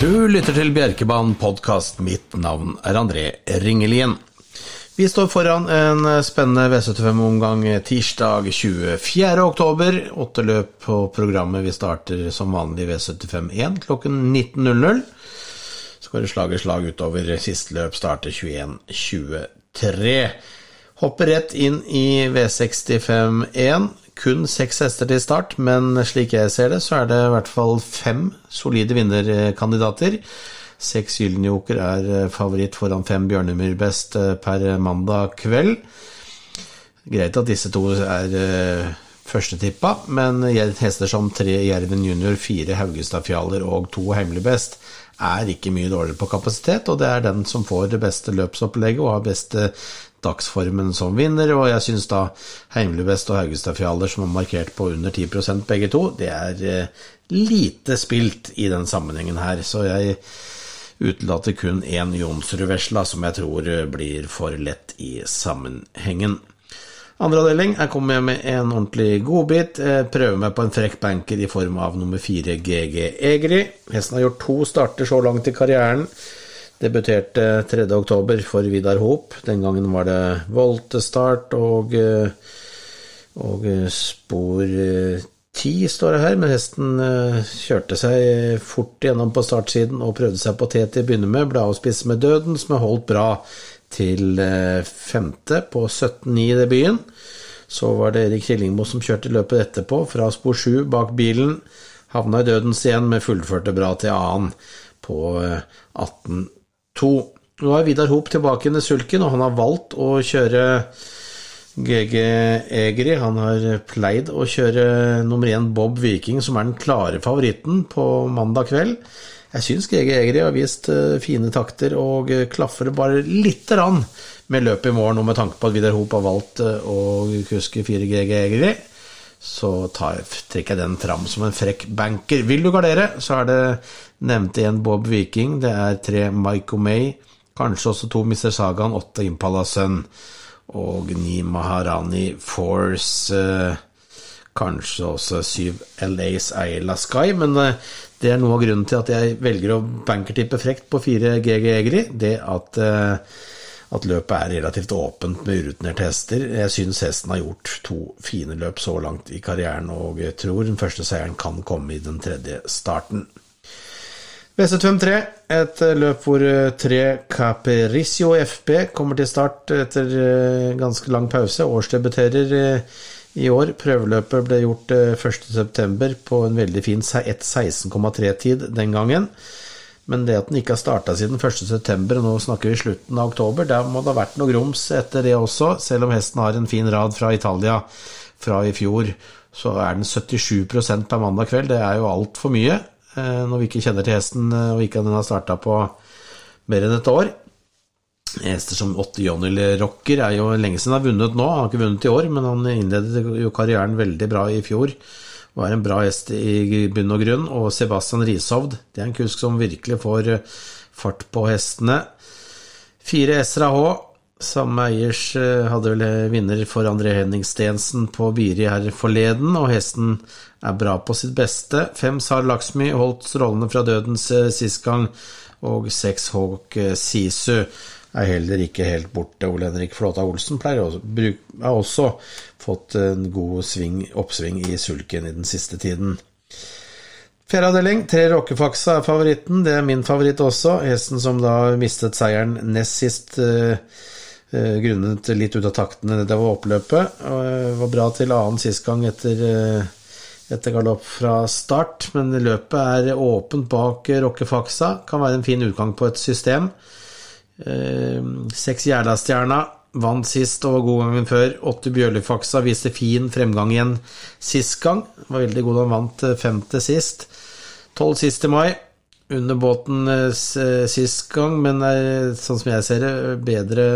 Du lytter til Bjerkebanen podkast. Mitt navn er André Ringelien. Vi står foran en spennende V75-omgang tirsdag 24. oktober. Åtte løp på programmet. Vi starter som vanlig V75-1 klokken 19.00. Så går det slag i slag utover. Siste løp starter 21.23. Hopper rett inn i V65-1 kun seks hester til start, men slik jeg ser det, så er det i hvert fall fem solide vinnerkandidater. Seks Gyllenjoker er eh, favoritt foran fem Bjørnemyr best eh, per mandag kveld. Greit at disse to er eh, førstetippa, men hester som tre Jerven junior, fire Haugestad-fjaler og to Hemmelig best er ikke mye dårligere på kapasitet, og det er den som får det beste løpsopplegget og har beste dagsformen som vinner, og jeg syns da Heimlubest og Haugestadfjaller, som har markert på under 10% begge to, det er eh, lite spilt i den sammenhengen her. Så jeg utelater kun én Jonsrud-vesla, som jeg tror eh, blir for lett i sammenhengen. Andre avdeling, jeg kommer med en ordentlig godbit. Prøver meg på en frekk banker i form av nummer fire GG Egri. Hesten har gjort to starter så langt i karrieren. Debuterte 3.10 for Vidar Hop. Den gangen var det voltestart og, eh, og eh, spor 10 eh, står det her, men hesten kjørte seg fort gjennom på startsiden og prøvde seg på T til å begynne med. Ble avspist med døden, som er holdt bra til femte på 17-9 i debuten. Så var det Erik Killingmo som kjørte løpet etterpå, fra spor 7 bak bilen. Havna i dødens igjen, men fullførte bra til annen på 18 to. Nå er Vidar Hop tilbake i sulken, og han har valgt å kjøre GG Egeri. Han har pleid å kjøre nummer én Bob Viking, som er den klare favoritten på mandag kveld. Jeg syns GG Egeri har vist eh, fine takter og klaffer bare lite grann med løpet i morgen, og med tanke på at Vidar Hop har valgt eh, å kuske 4 GG Egeri så tar, trekker jeg den fram som en frekk banker. Vil du gardere, så er det nevnte igjen Bob Viking, det er tre Maiko May, kanskje også to Mr. Sagaen, åtte Impala Sun og ni Maharani Force. Eh, kanskje også syv LAs Ayla Sky, men eh, det er noe av grunnen til at jeg velger å bankertippe frekt på fire GG Egri. Det at eh, at løpet er relativt åpent med urutinerte hester. Jeg syns hesten har gjort to fine løp så langt i karrieren, og jeg tror den første seieren kan komme i den tredje starten. Vestetøm 3, et løp hvor eh, tre Capericio FB kommer til start etter eh, ganske lang pause. Årsdebuterer eh, i år. Prøveløpet ble gjort 1.9. på en veldig fin 1.16,3-tid den gangen. Men det at den ikke har starta siden 1.9., og nå snakker vi slutten av oktober, der må det ha vært noe grums etter det også. Selv om hesten har en fin rad fra Italia fra i fjor, så er den 77% per mandag kveld. Det er jo altfor mye eh, når vi ikke kjenner til hesten og ikke den har starta på mer enn et år. Hester som Åtte Johnny Rocker er jo lenge siden han har vunnet nå. Han har ikke vunnet i år, men han innledet jo karrieren veldig bra i fjor var en bra hest i bunn og grunn. Og Sebastian Rishovd, det er en kusk som virkelig får eh, fart på hestene. Fire Esra. Samme eiers eh, hadde vel eh, vinner for André Henning Stensen på Biri her forleden, og hesten er bra på sitt beste. Fem Sar Laksmi holdt strålende fra dødens sist gang, og seks Hawk Sisu er heller ikke helt borte. Ole Henrik Flåta Olsen også, har også fått en god sving, oppsving i sulken i den siste tiden. Fjerde avdeling, tre Rockefaksa er favoritten. Det er min favoritt også. Hesten som da mistet seieren nest sist uh, uh, grunnet litt ut av taktene det var oppløpet. Uh, var bra til annen sist gang etter, etter galopp fra start, men løpet er åpent bak Rockefaksa. Kan være en fin utgang på et system. Ehm, Jæla-stjerna vant sist og var god gangen før. Åtte Bjørlefaksa viste fin fremgang igjen sist gang. Var veldig god da han vant eh, femte sist. Tolv sist i mai. Under båten eh, eh, sist gang, men er, sånn som jeg ser det, bedre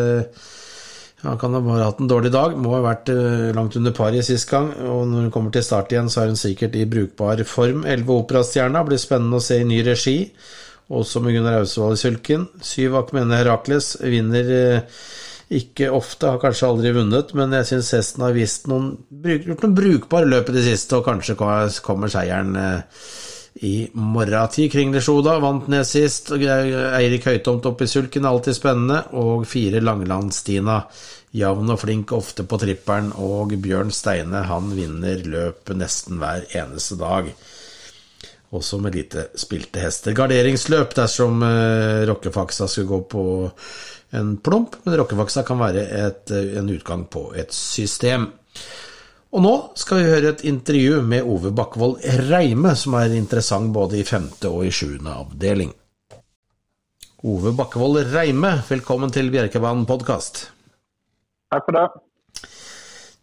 Han kan ha bare hatt en dårlig dag. Må ha vært langt under paret sist gang. Og når hun kommer til start igjen, så er hun sikkert i brukbar form. Elleve Operastjerna blir spennende å se i ny regi også med Gunnar Ausevold i sulken. Syv Akmene Herakles vinner eh, ikke ofte, har kanskje aldri vunnet, men jeg syns hesten har vist noen, gjort noen brukbare løp i det siste, og kanskje kommer seieren eh, i morgen. Ti Kringlesjoda vant ned sist. Eirik Høytomt opp i sulken, alltid spennende. Og fire Langeland-Stina. Jevn og flink ofte på trippelen. Og Bjørn Steine han vinner løpet nesten hver eneste dag. Også med lite spilte hester. Garderingsløp dersom eh, Rockefaksa skulle gå på en plump, men Rockefaksa kan være et, en utgang på et system. Og nå skal vi høre et intervju med Ove Bakkevold Reime, som er interessant både i femte og i sjuende avdeling. Ove Bakkevold Reime, velkommen til Bjerkebanen podkast. Takk for det.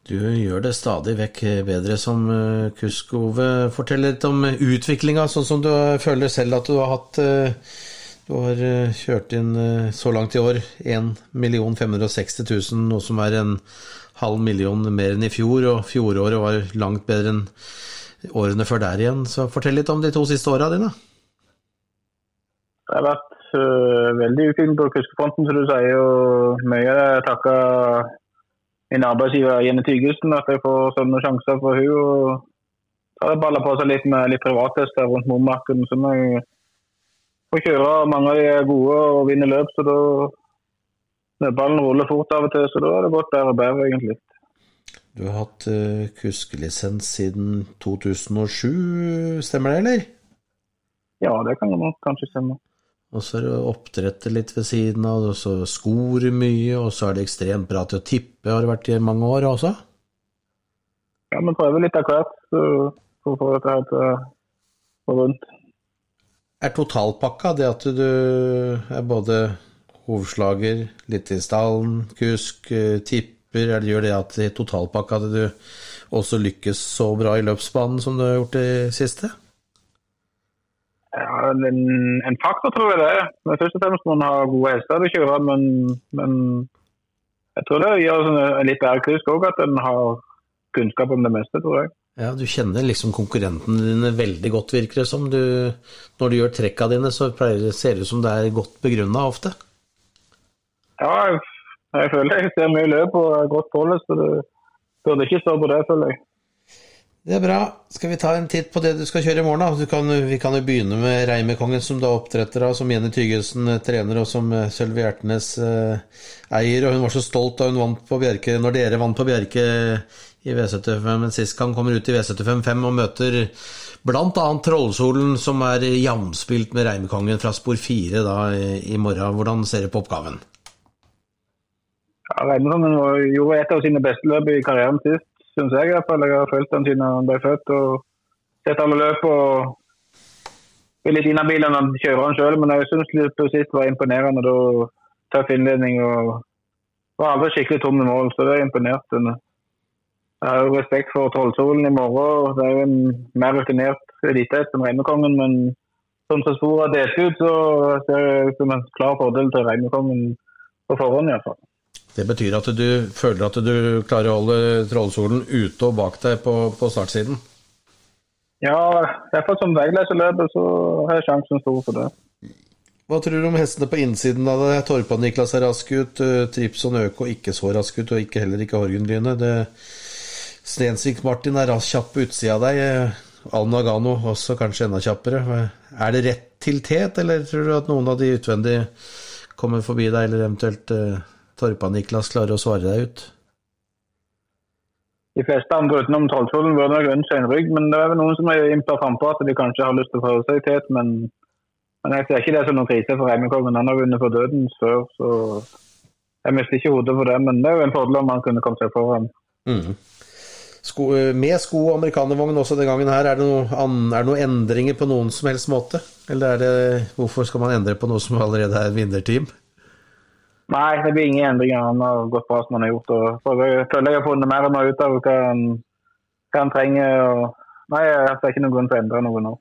Du gjør det stadig vekk bedre som eh, kusk, Ove. Fortell litt om utviklinga, sånn som du føler selv at du har hatt eh, Du har eh, kjørt inn så langt i år 1 560 000, noe som er en halv million mer enn i fjor, og fjoråret var langt bedre enn årene før der igjen. Så fortell litt om de to siste åra dine. Det har vært veldig utvikling på kuskefronten, som du sier. og Mye takka min arbeidsgiver Jenny Tygesen at jeg får sånne sjanser for hun, og Så har det balla på seg litt med litt privattester rundt Momarken. Så jeg får kjøre mange av de gode og vinne løp, så da Ballen ruller fort av og til, så da har det gått bedre og bedre, egentlig. Du har hatt uh, kuskelisens siden 2007, stemmer det, eller? Ja, det kan nok kanskje stemme. Og så er det oppdrettet litt ved siden av, og så skor mye, og så er det ekstremt bra til å tippe, har det vært i mange år også? Ja, vi prøver litt av hvert for å få dette til å gå rundt. Er totalpakka det at du er både hovslager, litt i stallen, kusk, eh, tipper? eller gjør det at i totalpakka at du også lykkes så bra i løpsbanen som du har gjort det siste? Ja, en, en faktor tror jeg det er. Men først og fremst må en ha gode hester å kjøre, men, men jeg tror det sånn en litt bedre kusk òg, at en har kunnskap om det meste, tror jeg. Ja, Du kjenner liksom konkurrentene dine veldig godt, virker det som. Du, når du gjør trekka dine, så pleier, ser det ut som det er godt begrunna ofte. Ja, jeg, jeg føler jeg ser mye løp og godt forhold, så det burde ikke stå på det, føler jeg. Det er bra. Skal vi ta en titt på det du skal kjøre i morgen? da? Kan, vi kan jo begynne med Reimekongen, som du er oppdretter av, som Jenny Tygesen eh, trener, og som eh, Sølvi Hjertnes eh, eier. og Hun var så stolt da hun vant på Bjerke, når dere vant på Bjerke i V75, men sist gang kommer ut i V75 og møter bl.a. Trollsolen, som er jamspilt med Reimekongen fra spor fire da, i morgen. Hvordan ser du på oppgaven? Ja, Reimekongen gjorde et av sine beste løp i karrieren sist, syns jeg. i hvert fall. Jeg har fulgt han siden han ble født og sett alle løp. og er litt inhabil når han kjører han sjøl, men jeg syns på sist var imponerende. da Tøff innledning og var aldri skikkelig tom i mål, så det er imponert. Jeg har jo respekt for Trollsolen i morgen. Det er jo en mer rutinert elitehest enn Reimekongen, men som så sporet er delt ut, så ser det ut som en klar fordel til Reimekongen på forhånd, iallfall. Det betyr at du føler at du klarer å holde Trollsolen ute og bak deg på, på startsiden? Ja, iallfall som veileserløper så har jeg sjansen stor for det. Hva tror du om hestene på innsiden av det? Torpa Niklas er rask ut, Trips Tripson Øko ikke så rask ut, og ikke, heller ikke Horgenlynet. Stensvik Martin er rask kjapp på utsida av deg. Eh, Al Nagano også kanskje enda kjappere. Er det rett til tet, eller tror du at noen av de utvendige kommer forbi deg, eller eventuelt eh, Torpa-Niklas klarer å svare deg ut? De fleste andre utenom Trollsolen burde nok ønske en rygg, men det er vel noen som er innpå frampå at de kanskje har lyst til å prøve seg til. Men, men, jeg ser ikke det som noen krise for Reimekongen. Han har vunnet for døden før, så jeg mister ikke hodet for det. Men det er jo en fordel om han kunne kommet seg foran. Mm. Sko, med sko og amerikanervogn også den gangen her, er det, noe, er det noen endringer på noen som helst måte? Eller er det, hvorfor skal man endre på noe som allerede er vinnerteam? Nei, det blir ingen endringer. Han har gått bra som han har gjort. og Jeg føler jeg har funnet mer og mer ut av hva han, hva han trenger. og Nei, Jeg ser ikke noen grunn til å endre noe nå.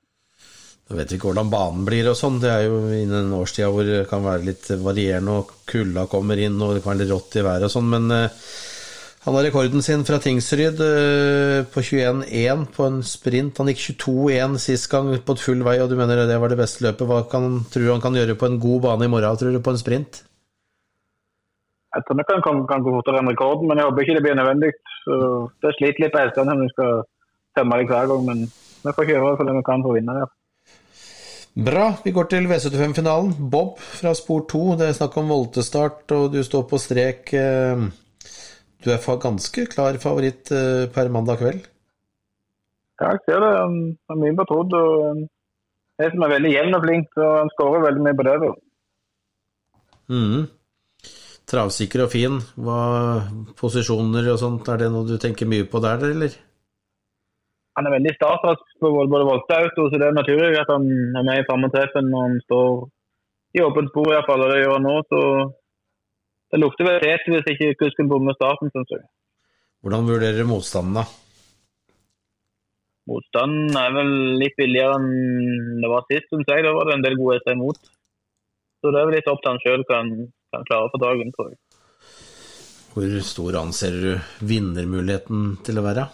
Jeg vet ikke hvordan banen blir og sånn. Det er jo innen årstida hvor det kan være litt varierende, og kulda kommer inn og det kan være litt rått i været og sånn. Men uh, han har rekorden sin fra Tingsryd uh, på 21-1 på en sprint. Han gikk 22-1 sist gang på et full vei, og du mener det var det beste løpet. Hva kan, tror du han kan gjøre på en god bane i morgen, tror du, på en sprint? Jeg tror nok han kan, kan gå fortere enn rekorden, men jeg håper ikke det blir nødvendig. Så det sliter litt på hestene når vi skal tømme dem hver gang, men vi får kjøre for det vi kan for å vinne. Ja. Bra. Vi går til V75-finalen. Bob fra spor 2. Det er snakk om voltestart, og du står på strek. Eh, du er ganske klar favoritt eh, per mandag kveld? Ja, jeg ser det. Han er mye betrodd. og En som er veldig jevn og flink, så han skårer veldig mye på det. Mm. Travsikker og fin. Hva Posisjoner og sånt, er det noe du tenker mye på der, eller? han er veldig startrask på både og Auto, så det er naturlig at han er med i framme-treffen når han står i åpent spor, i hvert fall, og det gjør han nå. så Det lukter vel tete hvis ikke kusken bommer starten, syns jeg. Hvordan vurderer du motstanden, da? Motstanden er vel litt billigere enn det var sist, syns jeg. Da var det en del gode hester imot. Så det er vel litt opp til han sjøl kan, kan klarer for dagen, tror jeg. Hvor stor anser du vinnermuligheten til å være?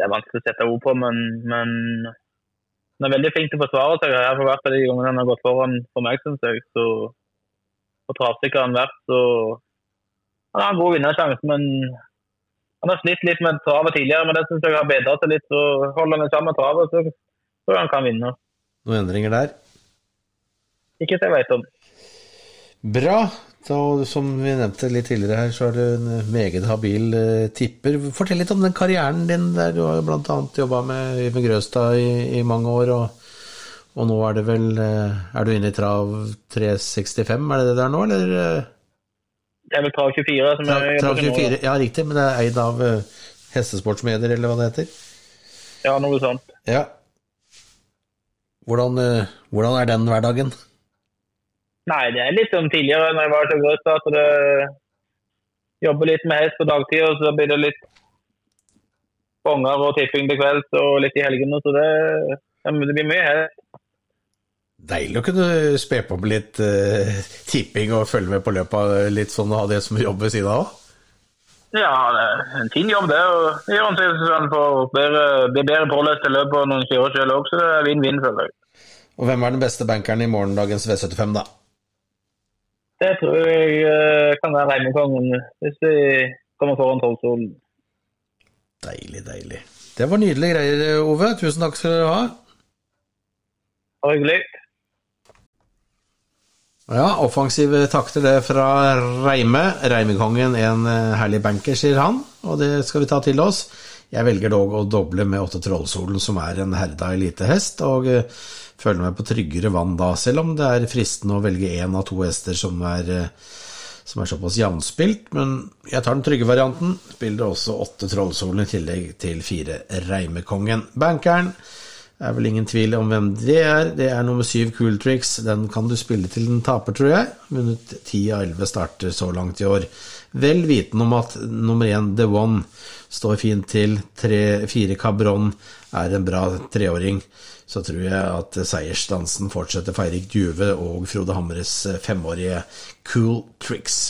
det er vanskelig å sette ord på, men, men han er veldig flink til å forsvare seg. Jeg har hvert fall de gangene han har gått foran for meg, syns jeg. Så og travsikker han vært, så han har en god vinnersjanse. Men han har slitt litt med travet tidligere, men det syns jeg har bedret seg litt. Så holder han sammen med travet, så tror jeg han kan vinne. Noen endringer der? Ikke som jeg vet om. Bra. Da, som vi nevnte litt tidligere her, så er du en meget habil uh, tipper. Fortell litt om den karrieren din der du har bl.a. jobba med Øyvind Grøstad i, i, mange år. Og, og, nå er det vel uh, Er du inne i trav 365, er det det der nå, eller? Det er vel Trav 24 som trav, er trav 24, Ja, riktig, men det er eid av uh, hestesportsmedier, eller hva det heter? Ja, noe sånt. Ja. Hvordan, hvordan er den hverdagen? Nei, det er litt som tidligere når jeg var så grøt. at det Jobber litt med hest på dagtid, og så blir det litt bonger og tipping til kvelds og litt i helgene. Så det, det blir mye hest. Deilig å kunne spe på med litt uh, tipping og følge med på løpet litt sånn og ha det som jobb ved siden av? Ja, det er en fin jobb det. og det gjør en for han får bedre, pålest til løpet når noen kjører selv òg, så det er vinn-vinn, føler jeg. Og hvem er den beste bankeren i morgendagens V75, da? Det tror jeg eh, kan være Reimekongen hvis vi kommer foran Trollsolen. Deilig, deilig. Det var nydelige greier, Ove. Tusen takk skal dere ha. Bare hyggelig. Ja, offensive takter det fra Reime. Reimekongen, en eh, herlig banker, sier han, og det skal vi ta til oss. Jeg velger dog å doble med Åtte Trollsolen, som er en herda elitehest, og eh, føler meg på tryggere vann da, selv om det er fristende å velge én av to hester som er, eh, som er såpass jevnspilt. Men jeg tar den trygge varianten. Spiller også åtte Trollsolen i tillegg til fire Reimekongen. Bankeren er vel ingen tvil om hvem det er. Det er nummer syv Cool Tricks. Den kan du spille til den taper, tror jeg. Vunnet ti av elleve starter så langt i år. Vel vitende om at nummer én The One står fint til. Tre-fire Cabron er en bra treåring så tror jeg at seiersdansen fortsetter for Eirik Djuve og Frode Hamres femårige Cool Tricks.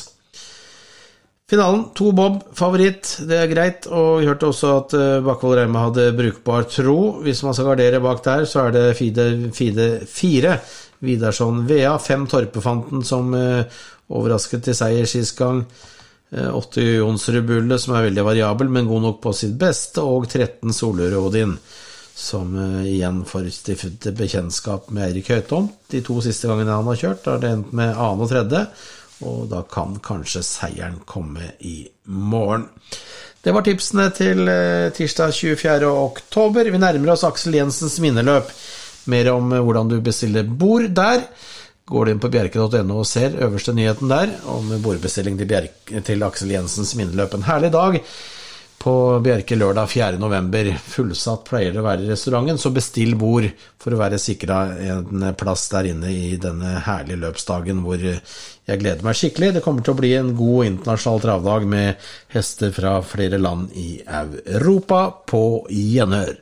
Finalen, to bob, favoritt, det er greit. Og vi hørte også at Bakkevold Reime hadde brukbar tro. Hvis man skal gardere bak der, så er det Fide, Fide 4. Vidarsson Vea, fem Torpefanten som uh, overrasket til seier sist gang. Uh, åtte Jonsrud Bulle, som er veldig variabel, men god nok på sitt beste. Og 13 Solør Odin som uh, igjen får stiftet bekjentskap med Eirik Høytom. De to siste gangene han har kjørt, har det endt med annen og tredje, og da kan kanskje seieren komme i morgen. Det var tipsene til uh, tirsdag 24. oktober. Vi nærmer oss Aksel Jensens minneløp. Mer om uh, hvordan du bestiller bord der. Går du inn på bjerke.no og ser øverste nyheten der om bordbestilling til, Bjerke, til Aksel Jensens minneløp. En herlig dag på Bjerke lørdag 4.11. Fullsatt pleier det å være i restauranten, så bestill bord for å være sikra en plass der inne i denne herlige løpsdagen hvor jeg gleder meg skikkelig. Det kommer til å bli en god internasjonal travdag med hester fra flere land i Europa på gjenhør.